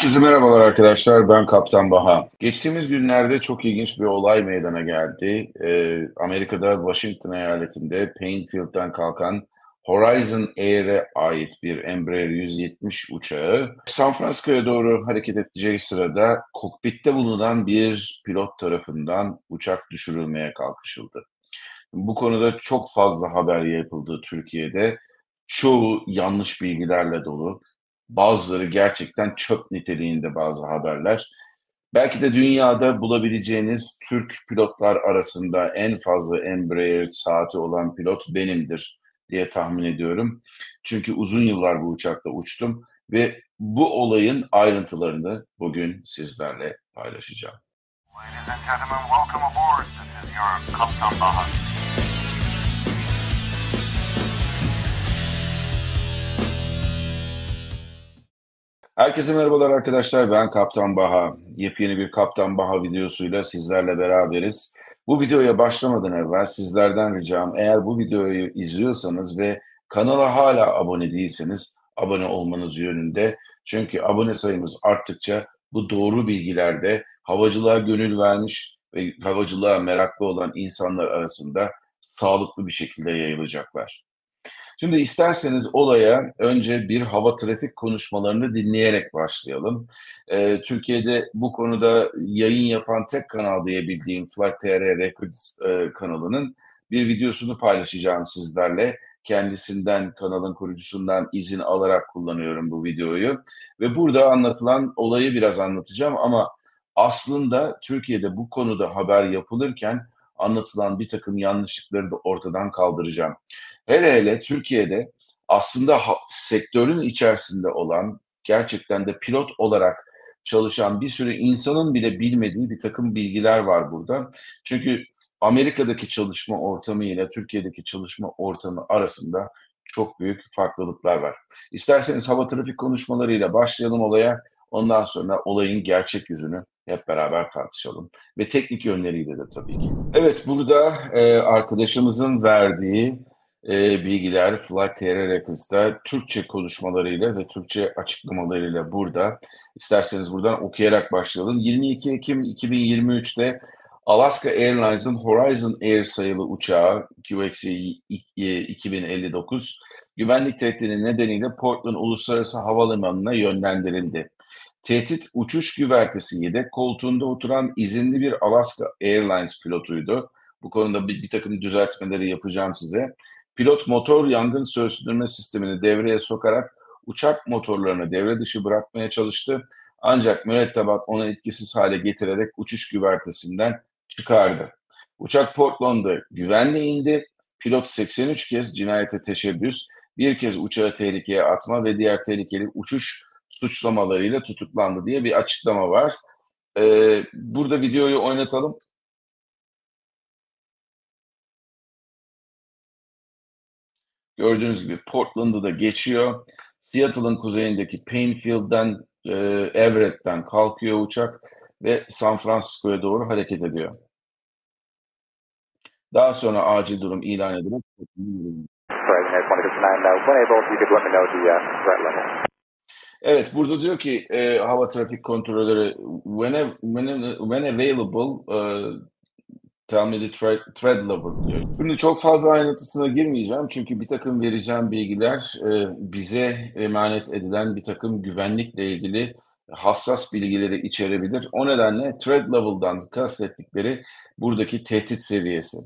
Herkese merhabalar arkadaşlar. Ben Kaptan Baha. Geçtiğimiz günlerde çok ilginç bir olay meydana geldi. Ee, Amerika'da Washington eyaletinde Painfield'den kalkan Horizon Air'e ait bir Embraer 170 uçağı San Francisco'ya doğru hareket edeceği sırada kokpitte bulunan bir pilot tarafından uçak düşürülmeye kalkışıldı. Bu konuda çok fazla haber yapıldı Türkiye'de. Çoğu yanlış bilgilerle dolu. Bazıları gerçekten çöp niteliğinde bazı haberler. Belki de dünyada bulabileceğiniz Türk pilotlar arasında en fazla Embraer saati olan pilot benimdir diye tahmin ediyorum. Çünkü uzun yıllar bu uçakla uçtum ve bu olayın ayrıntılarını bugün sizlerle paylaşacağım. Ladies and gentlemen, welcome aboard. This is your Kaptan. Herkese merhabalar arkadaşlar. Ben Kaptan Baha. Yepyeni bir Kaptan Baha videosuyla sizlerle beraberiz. Bu videoya başlamadan evvel sizlerden ricam eğer bu videoyu izliyorsanız ve kanala hala abone değilseniz abone olmanız yönünde. Çünkü abone sayımız arttıkça bu doğru bilgilerde havacılığa gönül vermiş ve havacılığa meraklı olan insanlar arasında sağlıklı bir şekilde yayılacaklar. Şimdi isterseniz olaya önce bir hava trafik konuşmalarını dinleyerek başlayalım. Ee, Türkiye'de bu konuda yayın yapan tek kanal diye bildiğim Flight TR Records e, kanalının bir videosunu paylaşacağım sizlerle. Kendisinden, kanalın kurucusundan izin alarak kullanıyorum bu videoyu. Ve burada anlatılan olayı biraz anlatacağım ama aslında Türkiye'de bu konuda haber yapılırken anlatılan bir takım yanlışlıkları da ortadan kaldıracağım. Hele hele Türkiye'de aslında sektörün içerisinde olan gerçekten de pilot olarak çalışan bir sürü insanın bile bilmediği bir takım bilgiler var burada. Çünkü Amerika'daki çalışma ortamı ile Türkiye'deki çalışma ortamı arasında çok büyük farklılıklar var. İsterseniz hava trafik konuşmalarıyla başlayalım olaya. Ondan sonra olayın gerçek yüzünü hep beraber tartışalım. Ve teknik yönleriyle de tabii ki. Evet burada e, arkadaşımızın verdiği e, bilgiler Flight TR Records'da Türkçe konuşmalarıyla ve Türkçe açıklamalarıyla burada. İsterseniz buradan okuyarak başlayalım. 22 Ekim 2023'te Alaska Airlines'ın Horizon Air sayılı uçağı QXE 2059 güvenlik tehdidi nedeniyle Portland Uluslararası Havalimanı'na yönlendirildi. Tehdit uçuş güvertesi yedek koltuğunda oturan izinli bir Alaska Airlines pilotuydu. Bu konuda bir, bir takım düzeltmeleri yapacağım size. Pilot motor yangın söndürme sistemini devreye sokarak uçak motorlarını devre dışı bırakmaya çalıştı. Ancak mürettebat onu etkisiz hale getirerek uçuş güvertesinden çıkardı. Uçak Portland'da güvenle indi. Pilot 83 kez cinayete teşebbüs, bir kez uçağı tehlikeye atma ve diğer tehlikeli uçuş suçlamalarıyla tutuklandı diye bir açıklama var. Ee, burada videoyu oynatalım. Gördüğünüz gibi Portland'ı da geçiyor. Seattle'ın kuzeyindeki Painfield'den, e, Everett'ten kalkıyor uçak ve San Francisco'ya doğru hareket ediyor. Daha sonra acil durum ilan edilerek Evet, burada diyor ki e, hava trafik kontrolörü when, when, when available uh, tell me the thread, thread level diyor. Şimdi çok fazla ayrıntısına girmeyeceğim çünkü bir takım vereceğim bilgiler e, bize emanet edilen bir takım güvenlikle ilgili hassas bilgileri içerebilir. O nedenle thread level'dan kastettikleri buradaki tehdit seviyesi.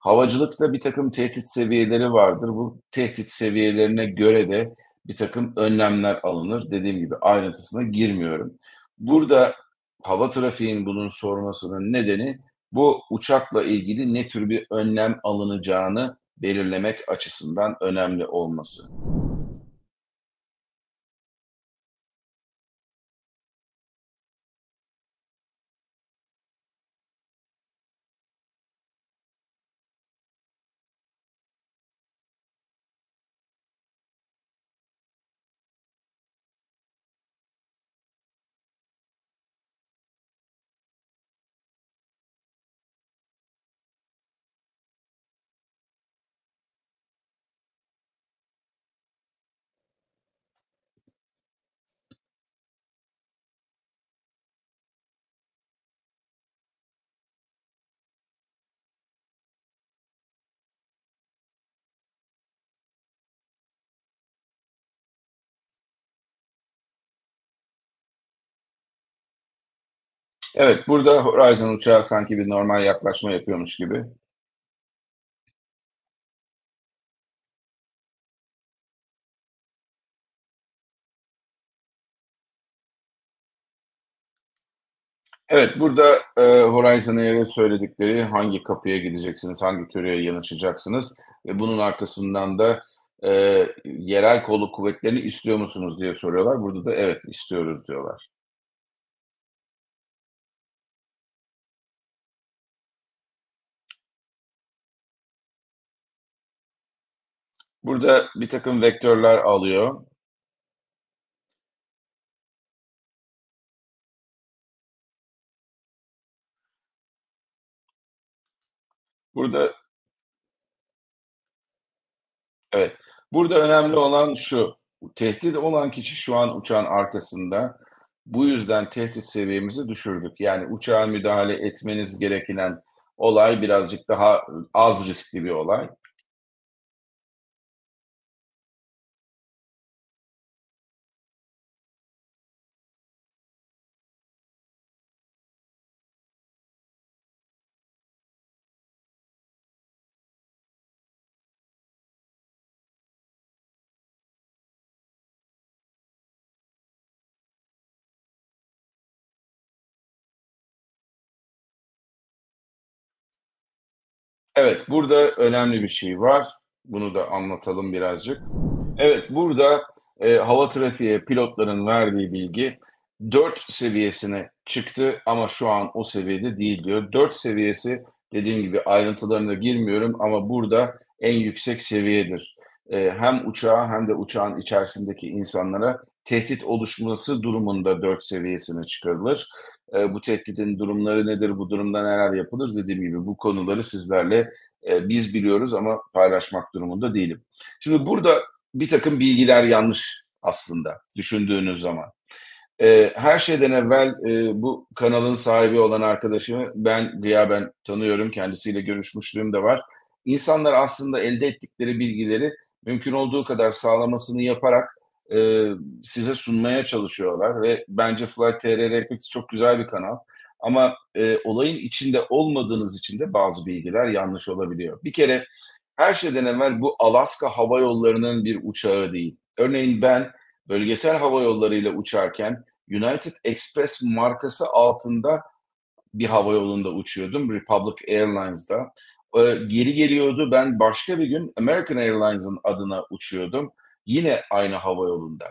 Havacılıkta bir takım tehdit seviyeleri vardır. Bu tehdit seviyelerine göre de bir takım önlemler alınır. Dediğim gibi ayrıntısına girmiyorum. Burada hava trafiğinin bunun sormasının nedeni bu uçakla ilgili ne tür bir önlem alınacağını belirlemek açısından önemli olması. Evet, burada Horizon uçağı sanki bir normal yaklaşma yapıyormuş gibi. Evet, burada, eee, Horizon Air'e söyledikleri hangi kapıya gideceksiniz, hangi köreye yanaşacaksınız ve bunun arkasından da, eee, yerel kolluk kuvvetlerini istiyor musunuz diye soruyorlar. Burada da evet, istiyoruz diyorlar. Burada birtakım vektörler alıyor. Burada Evet. Burada önemli olan şu: Tehdit olan kişi şu an uçağın arkasında. Bu yüzden tehdit seviyemizi düşürdük. Yani uçağa müdahale etmeniz gereken olay birazcık daha, az riskli bir olay. Evet, burada önemli bir şey var. Bunu da anlatalım birazcık. Evet, burada, eee, hava trafiğe pilotların verdiği bilgi 4 seviyesine çıktı ama şu an o seviyede değil diyor. 4 seviyesi dediğim gibi ayrıntılarına girmiyorum ama burada en yüksek seviyedir. Eee, hem uçağa hem de uçağın içerisindeki insanlara tehdit oluşması durumunda 4 seviyesine çıkarılır. Eee, bu tehditin durumları nedir, bu durumda neler yapılır? Dediğim gibi bu konuları sizlerle, eee, biz biliyoruz ama paylaşmak durumunda değilim. Şimdi burada birtakım bilgiler yanlış aslında düşündüğünüz zaman. Eee, her şeyden evvel, eee, bu kanalın sahibi olan arkadaşımı ben gıyaben tanıyorum, kendisiyle görüşmüşlüğüm de var. İnsanlar aslında elde ettikleri bilgileri mümkün olduğu kadar sağlamasını yaparak, eee, size sunmaya çalışıyorlar ve bence Flight.tr çok güzel bir kanal ama, eee, olayın içinde olmadığınız için de bazı bilgiler yanlış olabiliyor. Bir kere her şeyden evvel bu Alaska Hava Yolları'nın bir uçağı değil. Örneğin ben bölgesel hava yollarıyla uçarken United Express markası altında bir havayolunda uçuyordum, Republic Airlines'da. Eee, geri geliyordu, ben başka bir gün American Airlines'ın adına uçuyordum, yine aynı havayolunda.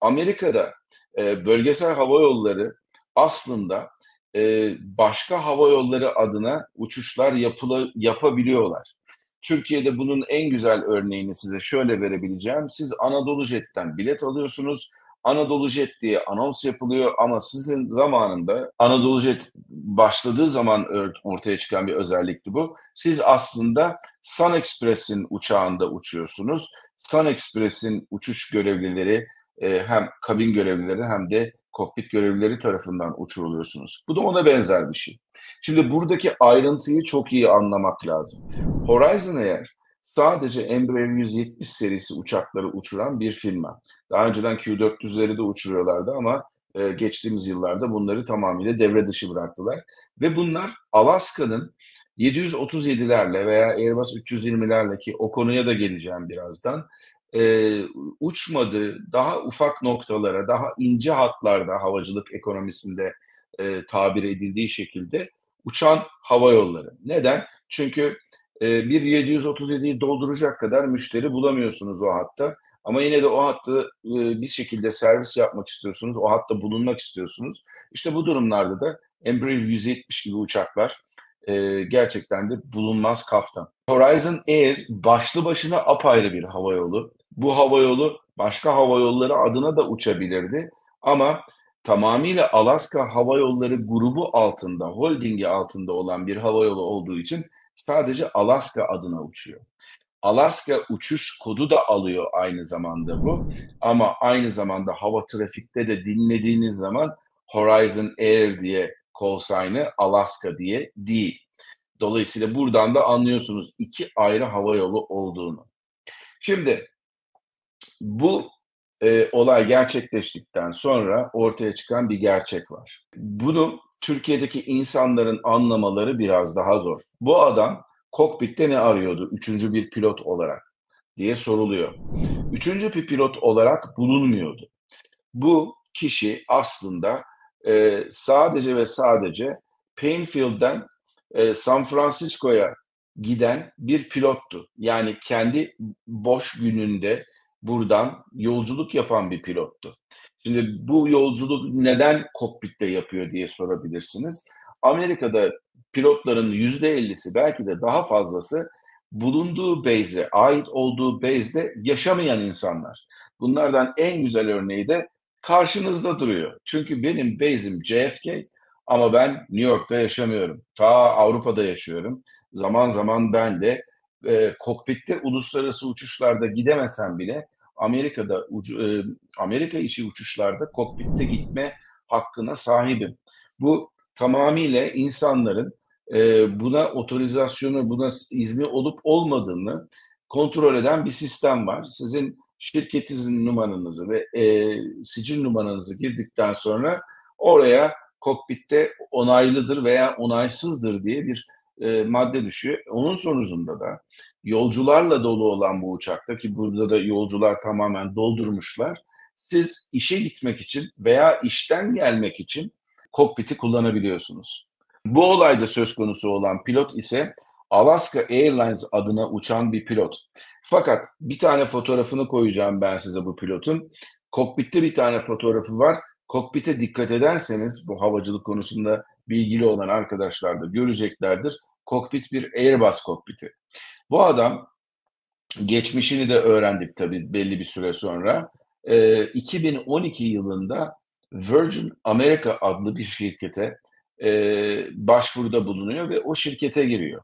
Amerika'da, eee, bölgesel hava yolları aslında, eee, başka hava yolları adına uçuşlar yapıla yapabiliyorlar. Türkiye'de bunun en güzel örneğini size şöyle verebileceğim: Siz AnadoluJet'ten bilet alıyorsunuz, AnadoluJet diye anons yapılıyor ama sizin zamanında AnadoluJet başladığı zaman ortaya çıkan bir özellikti bu. Siz aslında SunExpress'in uçağında uçuyorsunuz. SunExpress'in uçuş görevlileri, eee, hem kabin görevlileri hem de kokpit görevlileri tarafından uçuruluyorsunuz. Bu da ona benzer bir şey. Şimdi buradaki ayrıntıyı çok iyi anlamak lazım. Horizon Air sadece Embraer 170 serisi uçakları uçuran bir firma. Daha önceden Q400'leri de uçuruyorlardı ama, eee, geçtiğimiz yıllarda bunları tamamıyla devre dışı bıraktılar ve bunlar Alaska'nın 737'lerle veya Airbus 320'lerle ki o konuya da geleceğim birazdan, eee, uçmadığı daha ufak noktalara, daha ince hatlarda havacılık ekonomisinde, eee, tabir edildiği şekilde uçan hava yolları. Neden? Çünkü, eee, bir 737'yi dolduracak kadar müşteri bulamıyorsunuz o hatta ama yine de o hattı, ııı, bir şekilde servis yapmak istiyorsunuz, o hatta bulunmak istiyorsunuz. İşte bu durumlarda da Embraer 170 gibi uçaklar, eee, gerçekten de bulunmaz kaftan. Horizon Air başlı başına apayrı bir havayolu. Bu havayolu başka havayolları adına da uçabilirdi ama tamamıyla Alaska Hava Yolları grubu altında, holdingi altında olan bir havayolu olduğu için sadece Alaska adına uçuyor. Alaska uçuş kodu da alıyor aynı zamanda bu ama aynı zamanda hava trafikte de dinlediğiniz zaman Horizon Air diye call sign'ı Alaska diye değil. Dolayısıyla buradan da anlıyorsunuz 2 ayrı havayolu olduğunu. Şimdi bu, eee, olay gerçekleştikten sonra ortaya çıkan bir gerçek var. Bunu Türkiye'deki insanların anlamaları biraz daha zor. Bu adam kokpitte ne arıyordu üçüncü bir pilot olarak diye soruluyor. Üçüncü bir pilot olarak bulunmuyordu. Bu kişi aslında e, sadece ve sadece Painfield'den e, San Francisco'ya giden bir pilottu. Yani kendi boş gününde buradan yolculuk yapan bir pilottu. Şimdi bu yolculuk neden kokpitte yapıyor diye sorabilirsiniz. Amerika'da pilotların yüzde ellisi belki de daha fazlası bulunduğu base'e, ait olduğu base'de yaşamayan insanlar. Bunlardan en güzel örneği de karşınızda duruyor. Çünkü benim base'im JFK ama ben New York'ta yaşamıyorum. Ta Avrupa'da yaşıyorum. Zaman zaman ben de e, kokpitte uluslararası uçuşlarda gidemesem bile Amerika'da ucu, e, Amerika içi uçuşlarda kokpitte gitme hakkına sahibim. Bu tamamıyla insanların e, buna otorizasyonu, buna izni olup olmadığını kontrol eden bir sistem var. Sizin şirketinizin numaranızı ve e, sicil numaranızı girdikten sonra oraya kokpitte onaylıdır veya onaysızdır diye bir e, madde düşüyor. Onun sonucunda da yolcularla dolu olan bu uçakta ki burada da yolcular tamamen doldurmuşlar. Siz işe gitmek için veya işten gelmek için kokpiti kullanabiliyorsunuz. Bu olayda söz konusu olan pilot ise Alaska Airlines adına uçan bir pilot. Fakat bir tane fotoğrafını koyacağım ben size bu pilotun. Kokpitte bir tane fotoğrafı var. Kokpite dikkat ederseniz bu havacılık konusunda bilgili olan arkadaşlar da göreceklerdir. Kokpit bir Airbus kokpiti. Bu adam geçmişini de öğrendik tabii belli bir süre sonra. E, 2012 yılında Virgin America adlı bir şirkete e, başvuruda bulunuyor ve o şirkete giriyor.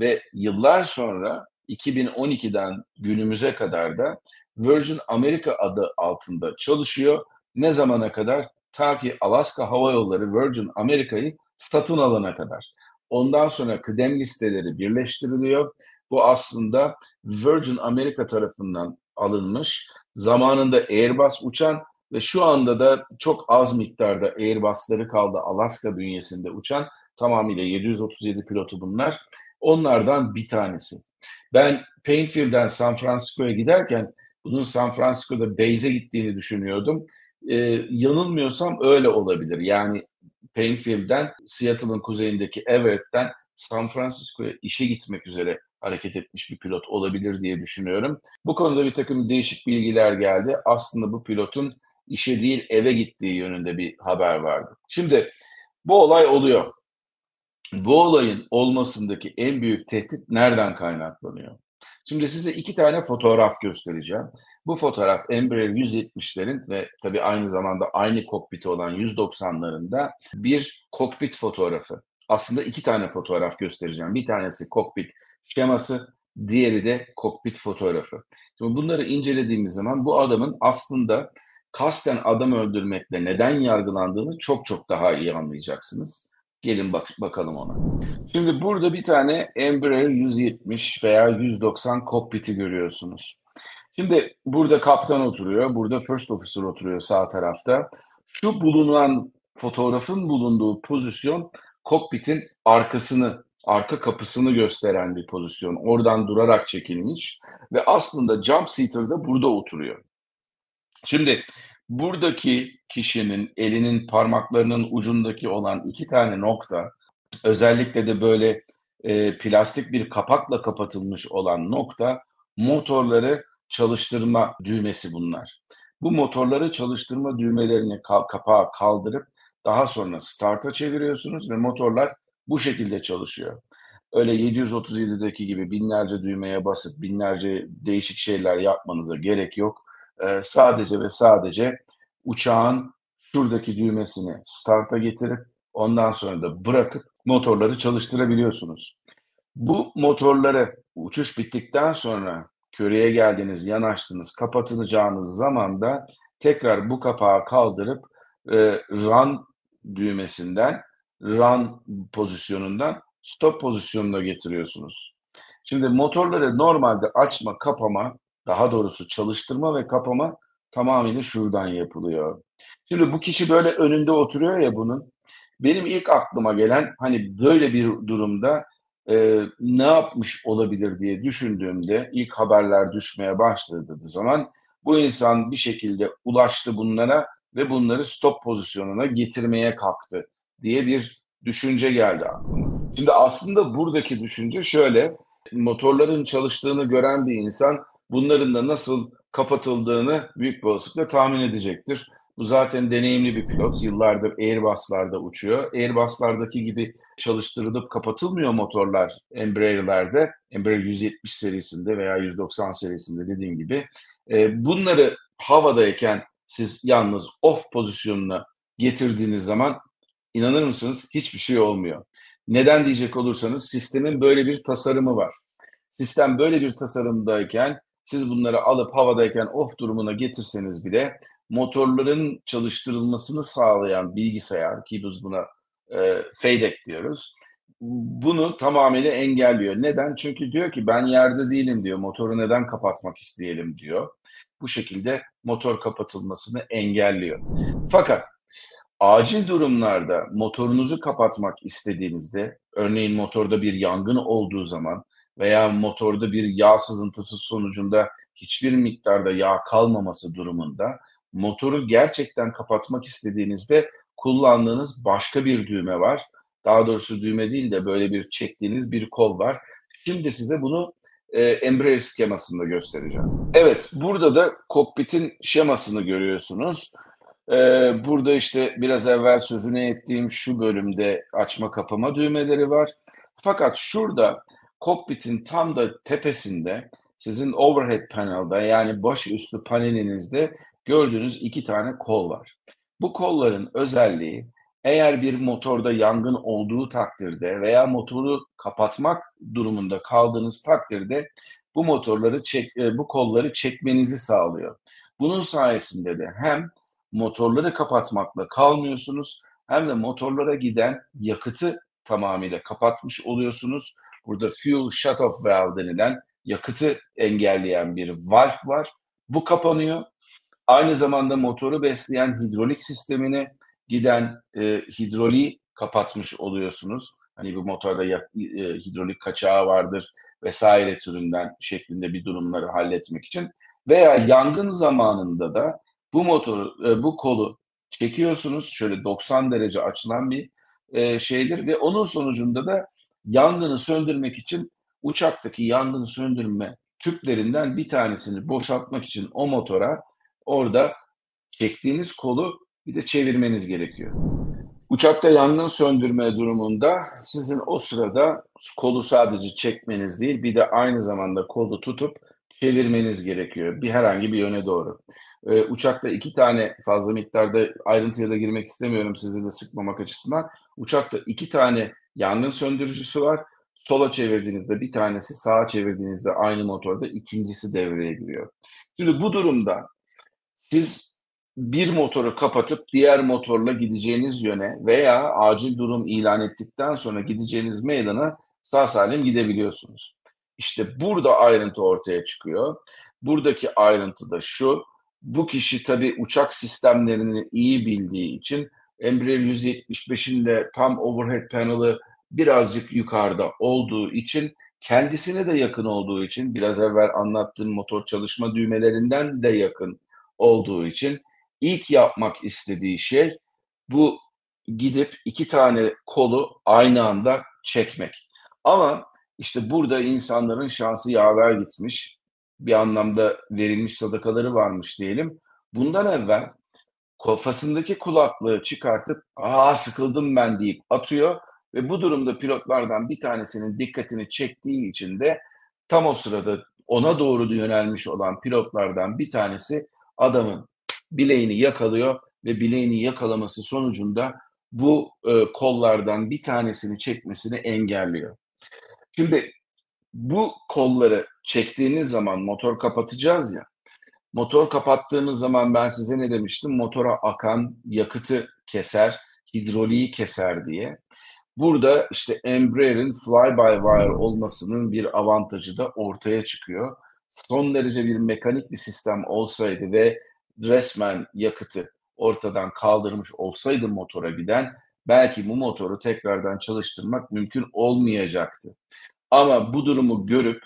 Ve yıllar sonra 2012'den günümüze kadar da Virgin America adı altında çalışıyor. Ne zamana kadar? Ta ki Alaska Hava Yolları Virgin America'yı satın alana kadar. Ondan sonra kıdem listeleri birleştiriliyor. Bu aslında Virgin America tarafından alınmış. Zamanında Airbus uçan ve şu anda da çok az miktarda Airbus'ları kaldı Alaska bünyesinde uçan. Tamamıyla 737 pilotu bunlar. Onlardan bir tanesi. Ben Painfield'den San Francisco'ya giderken bunun San Francisco'da base'e gittiğini düşünüyordum. Ee, yanılmıyorsam öyle olabilir. Yani Painfield'den Seattle'ın kuzeyindeki Everett'ten San Francisco'ya işe gitmek üzere hareket etmiş bir pilot olabilir diye düşünüyorum. Bu konuda bir takım değişik bilgiler geldi. Aslında bu pilotun işe değil eve gittiği yönünde bir haber vardı. Şimdi bu olay oluyor. Bu olayın olmasındaki en büyük tehdit nereden kaynaklanıyor? Şimdi size iki tane fotoğraf göstereceğim. Bu fotoğraf Embraer 170'lerin ve tabii aynı zamanda aynı kokpiti olan 190'larında bir kokpit fotoğrafı. Aslında iki tane fotoğraf göstereceğim. Bir tanesi kokpit şeması, diğeri de kokpit fotoğrafı. Şimdi bunları incelediğimiz zaman bu adamın aslında kasten adam öldürmekle neden yargılandığını çok çok daha iyi anlayacaksınız. Gelin bak bakalım ona. Şimdi burada bir tane Embraer 170 veya 190 kokpiti görüyorsunuz. Şimdi burada kaptan oturuyor, burada first officer oturuyor sağ tarafta. Şu bulunan fotoğrafın bulunduğu pozisyon kokpitin arkasını, arka kapısını gösteren bir pozisyon. Oradan durarak çekilmiş ve aslında jump seater da burada oturuyor. Şimdi buradaki kişinin elinin parmaklarının ucundaki olan iki tane nokta özellikle de böyle e, plastik bir kapakla kapatılmış olan nokta motorları çalıştırma düğmesi bunlar. Bu motorları çalıştırma düğmelerini ka- kapağı kaldırıp daha sonra start'a çeviriyorsunuz ve motorlar bu şekilde çalışıyor. Öyle 737'deki gibi binlerce düğmeye basıp binlerce değişik şeyler yapmanıza gerek yok. Ee, sadece ve sadece uçağın şuradaki düğmesini start'a getirip ondan sonra da bırakıp motorları çalıştırabiliyorsunuz. Bu motorları uçuş bittikten sonra köreye geldiniz, yanaştınız, kapatılacağınız zaman da tekrar bu kapağı kaldırıp e, run düğmesinden, run pozisyonundan stop pozisyonuna getiriyorsunuz. Şimdi motorları normalde açma, kapama, daha doğrusu çalıştırma ve kapama tamamıyla şuradan yapılıyor. Şimdi bu kişi böyle önünde oturuyor ya bunun. benim ilk aklıma gelen, hani, böyle bir durumda, eee, ne yapmış olabilir diye düşündüğümde, ilk haberler düşmeye başladığı zaman bu insan bir şekilde ulaştı bunlara ve bunları stop pozisyonuna getirmeye kalktı diye bir düşünce geldi aklıma. Şimdi aslında buradaki düşünce şöyle, motorların çalıştığını gören bir insan bunların da nasıl kapatıldığını büyük bir olasılıkla tahmin edecektir. Bu zaten deneyimli bir pilot. Yıllardır Airbus'larda uçuyor. Airbus'lardaki gibi çalıştırılıp kapatılmıyor motorlar Embraer'lerde. Embraer 170 serisinde veya 190 serisinde dediğim gibi. Eee, bunları havadayken siz yalnız off pozisyonuna getirdiğiniz zaman inanır mısınız hiçbir şey olmuyor. Neden diyecek olursanız sistemin böyle bir tasarımı var. Sistem böyle bir tasarımdayken siz bunları alıp havadayken off durumuna getirseniz bile motorların çalıştırılmasını sağlayan bilgisayar ki biz buna e, FADEC diyoruz. Bunu tamamıyla engelliyor. Neden? Çünkü diyor ki ben yerde değilim diyor. Motoru neden kapatmak isteyelim diyor. Bu şekilde motor kapatılmasını engelliyor. Fakat acil durumlarda motorunuzu kapatmak istediğinizde, örneğin motorda bir yangın olduğu zaman veya motorda bir yağ sızıntısı sonucunda hiçbir miktarda yağ kalmaması durumunda motoru gerçekten kapatmak istediğinizde kullandığınız başka bir düğme var. Daha doğrusu düğme değil de böyle bir çektiğiniz bir kol var. Şimdi size bunu e, Embraer skemasında göstereceğim. Evet, burada da kokpitin şemasını görüyorsunuz. E, burada işte biraz evvel sözünü ettiğim şu bölümde açma kapama düğmeleri var. Fakat şurada kokpitin tam da tepesinde sizin overhead panel'da yani başüstü panelinizde gördüğünüz iki tane kol var. Bu kolların özelliği eğer bir motorda yangın olduğu takdirde veya motoru kapatmak durumunda kaldığınız takdirde bu motorları çek, e, bu kolları çekmenizi sağlıyor. Bunun sayesinde de hem motorları kapatmakla kalmıyorsunuz hem de motorlara giden yakıtı tamamıyla kapatmış oluyorsunuz. Burada fuel shut-off valve denilen yakıtı engelleyen bir valve var. Bu kapanıyor. Aynı zamanda motoru besleyen hidrolik sistemine giden e, hidroliği kapatmış oluyorsunuz. Hani bu motorda ya, e, hidrolik kaçağı vardır vesaire türünden şeklinde bir durumları halletmek için veya yangın zamanında da bu motoru e, bu kolu çekiyorsunuz şöyle 90 derece açılan bir e, şeydir ve onun sonucunda da yangını söndürmek için uçaktaki yangın söndürme tüplerinden bir tanesini boşaltmak için o motora orada çektiğiniz kolu bir de çevirmeniz gerekiyor. Uçakta yangın söndürme durumunda sizin o sırada kolu sadece çekmeniz değil bir de aynı zamanda kolu tutup çevirmeniz gerekiyor bir herhangi bir yöne doğru. Ee, uçakta iki tane fazla miktarda ayrıntıya da girmek istemiyorum sizi de sıkmamak açısından. Uçakta iki tane yangın söndürücüsü var. Sola çevirdiğinizde bir tanesi, sağa çevirdiğinizde aynı motorda ikincisi devreye giriyor. Şimdi bu durumda siz bir motoru kapatıp diğer motorla gideceğiniz yöne veya acil durum ilan ettikten sonra gideceğiniz meydana sağ salim gidebiliyorsunuz. İşte burada ayrıntı ortaya çıkıyor. Buradaki ayrıntı da şu. Bu kişi tabii uçak sistemlerini iyi bildiği için Embraer 175'in de tam overhead panel'ı birazcık yukarıda olduğu için kendisine de yakın olduğu için biraz evvel anlattığım motor çalışma düğmelerinden de yakın olduğu için ilk yapmak istediği şey bu gidip iki tane kolu aynı anda çekmek. Ama işte burada insanların şansı yaver gitmiş. Bir anlamda verilmiş sadakaları varmış diyelim. Bundan evvel kafasındaki kulaklığı çıkartıp aa sıkıldım ben deyip atıyor ve bu durumda pilotlardan bir tanesinin dikkatini çektiği için de tam o sırada ona doğru yönelmiş olan pilotlardan bir tanesi adamın bileğini yakalıyor ve bileğini yakalaması sonucunda bu e, kollardan bir tanesini çekmesini engelliyor. Şimdi bu kolları çektiğiniz zaman motor kapatacağız ya. Motor kapattığımız zaman ben size ne demiştim? Motora akan yakıtı keser, hidroliği keser diye. Burada işte Embraer'in fly-by-wire olmasının bir avantajı da ortaya çıkıyor. Son derece bir mekanik bir sistem olsaydı ve resmen yakıtı ortadan kaldırmış olsaydı motora giden belki bu motoru tekrardan çalıştırmak mümkün olmayacaktı. Ama bu durumu görüp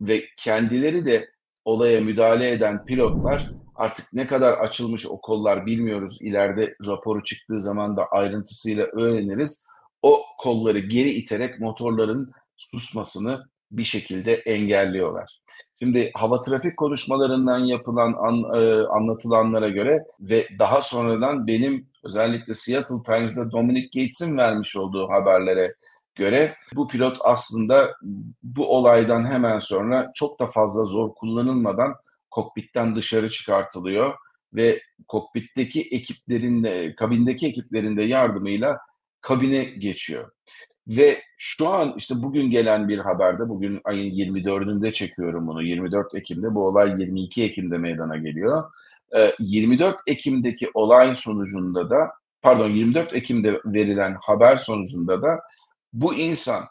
ve kendileri de olaya müdahale eden pilotlar artık ne kadar açılmış o kollar bilmiyoruz. İleride raporu çıktığı zaman da ayrıntısıyla öğreniriz. O kolları geri iterek motorların susmasını bir şekilde engelliyorlar. Şimdi hava trafik konuşmalarından yapılan an, e, anlatılanlara göre ve daha sonradan benim özellikle Seattle Times'da Dominic Gates'in vermiş olduğu haberlere göre bu pilot aslında bu olaydan hemen sonra çok da fazla zor kullanılmadan kokpitten dışarı çıkartılıyor ve kokpitteki ekiplerin de, kabindeki ekiplerin de yardımıyla kabine geçiyor. Ve şu an işte bugün gelen bir haberde, bugün ayın 24'ünde çekiyorum bunu, 24 Ekim'de, bu olay 22 Ekim'de meydana geliyor. 24 Ekim'deki olay sonucunda da, pardon 24 Ekim'de verilen haber sonucunda da bu insan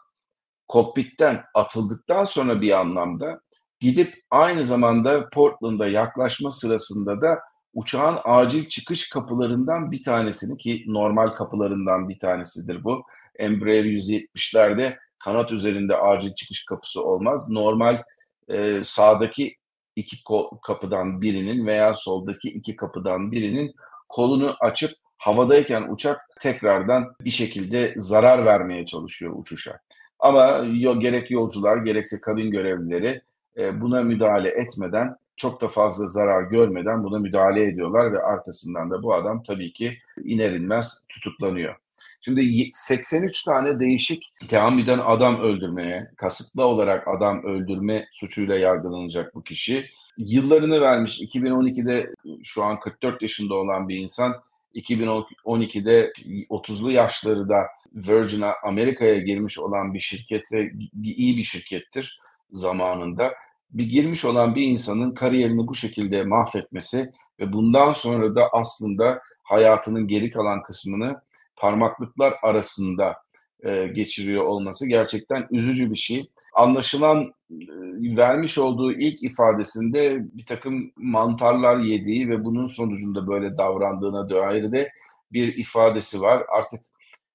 kokpitten atıldıktan sonra bir anlamda gidip aynı zamanda Portland'a yaklaşma sırasında da uçağın acil çıkış kapılarından bir tanesini ki normal kapılarından bir tanesidir bu. Embraer 170'lerde kanat üzerinde acil çıkış kapısı olmaz. Normal e, sağdaki iki kapıdan birinin veya soldaki iki kapıdan birinin kolunu açıp havadayken uçak tekrardan bir şekilde zarar vermeye çalışıyor uçuşa. Ama gerek yolcular gerekse kabin görevlileri e, buna müdahale etmeden çok da fazla zarar görmeden buna müdahale ediyorlar ve arkasından da bu adam tabii ki iner inmez tutuklanıyor. Şimdi 83 tane değişik teamüden adam öldürmeye, kasıtlı olarak adam öldürme suçuyla yargılanacak bu kişi. Yıllarını vermiş 2012'de şu an 44 yaşında olan bir insan 2012'de 30'lu yaşları da Virgin Amerika'ya girmiş olan bir şirkete iyi bir şirkettir zamanında. Bir girmiş olan bir insanın kariyerini bu şekilde mahvetmesi ve bundan sonra da aslında hayatının geri kalan kısmını parmaklıklar arasında e, geçiriyor olması gerçekten üzücü bir şey. Anlaşılan e, vermiş olduğu ilk ifadesinde bir takım mantarlar yediği ve bunun sonucunda böyle davrandığına dair de bir ifadesi var. Artık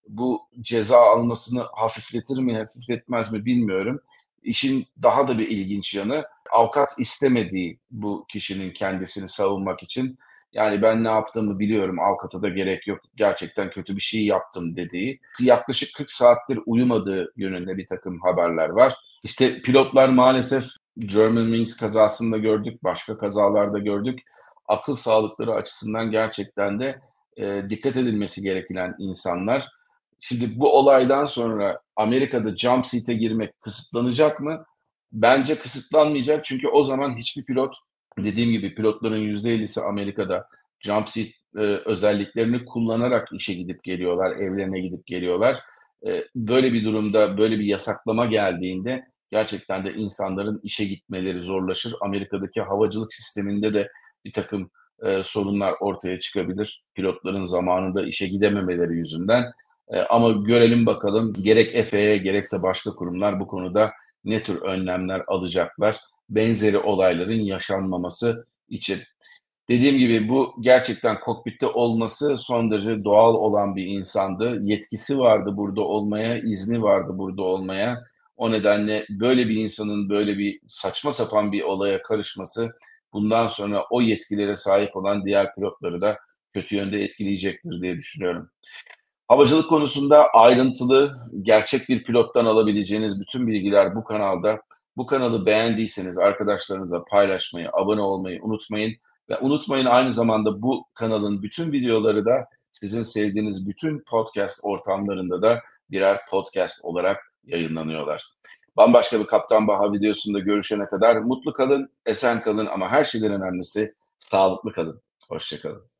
bu ceza almasını hafifletir mi, hafifletmez mi bilmiyorum. İşin daha da bir ilginç yanı avukat istemediği bu kişinin kendisini savunmak için yani ben ne yaptığımı biliyorum, avukata da gerek yok, gerçekten kötü bir şey yaptım dediği, yaklaşık 40 saattir uyumadığı yönünde bir takım haberler var. İşte pilotlar maalesef German Wings kazasında gördük, başka kazalarda gördük. Akıl sağlıkları açısından gerçekten de e, dikkat edilmesi gereken insanlar. Şimdi bu olaydan sonra Amerika'da jump seat'e girmek kısıtlanacak mı? Bence kısıtlanmayacak çünkü o zaman hiçbir pilot dediğim gibi pilotların %50'si Amerika'da jump seat e, özelliklerini kullanarak işe gidip geliyorlar, evlerine gidip geliyorlar. E, böyle bir durumda, böyle bir yasaklama geldiğinde gerçekten de insanların işe gitmeleri zorlaşır. Amerika'daki havacılık sisteminde de bir takım e, sorunlar ortaya çıkabilir. Pilotların zamanında işe gidememeleri yüzünden. E, ama görelim bakalım gerek FAA gerekse başka kurumlar bu konuda ne tür önlemler alacaklar benzeri olayların yaşanmaması için. Dediğim gibi bu gerçekten kokpitte olması son derece doğal olan bir insandı. Yetkisi vardı burada olmaya, izni vardı burada olmaya. O nedenle böyle bir insanın böyle bir saçma sapan bir olaya karışması bundan sonra o yetkilere sahip olan diğer pilotları da kötü yönde etkileyecektir diye düşünüyorum. Havacılık konusunda ayrıntılı, gerçek bir pilottan alabileceğiniz bütün bilgiler bu kanalda. Bu kanalı beğendiyseniz arkadaşlarınızla paylaşmayı, abone olmayı unutmayın. Ve unutmayın aynı zamanda bu kanalın bütün videoları da sizin sevdiğiniz bütün podcast ortamlarında da birer podcast olarak yayınlanıyorlar. Bambaşka bir Kaptan Baha videosunda görüşene kadar mutlu kalın, esen kalın ama her şeyden önemlisi sağlıklı kalın. Hoşçakalın.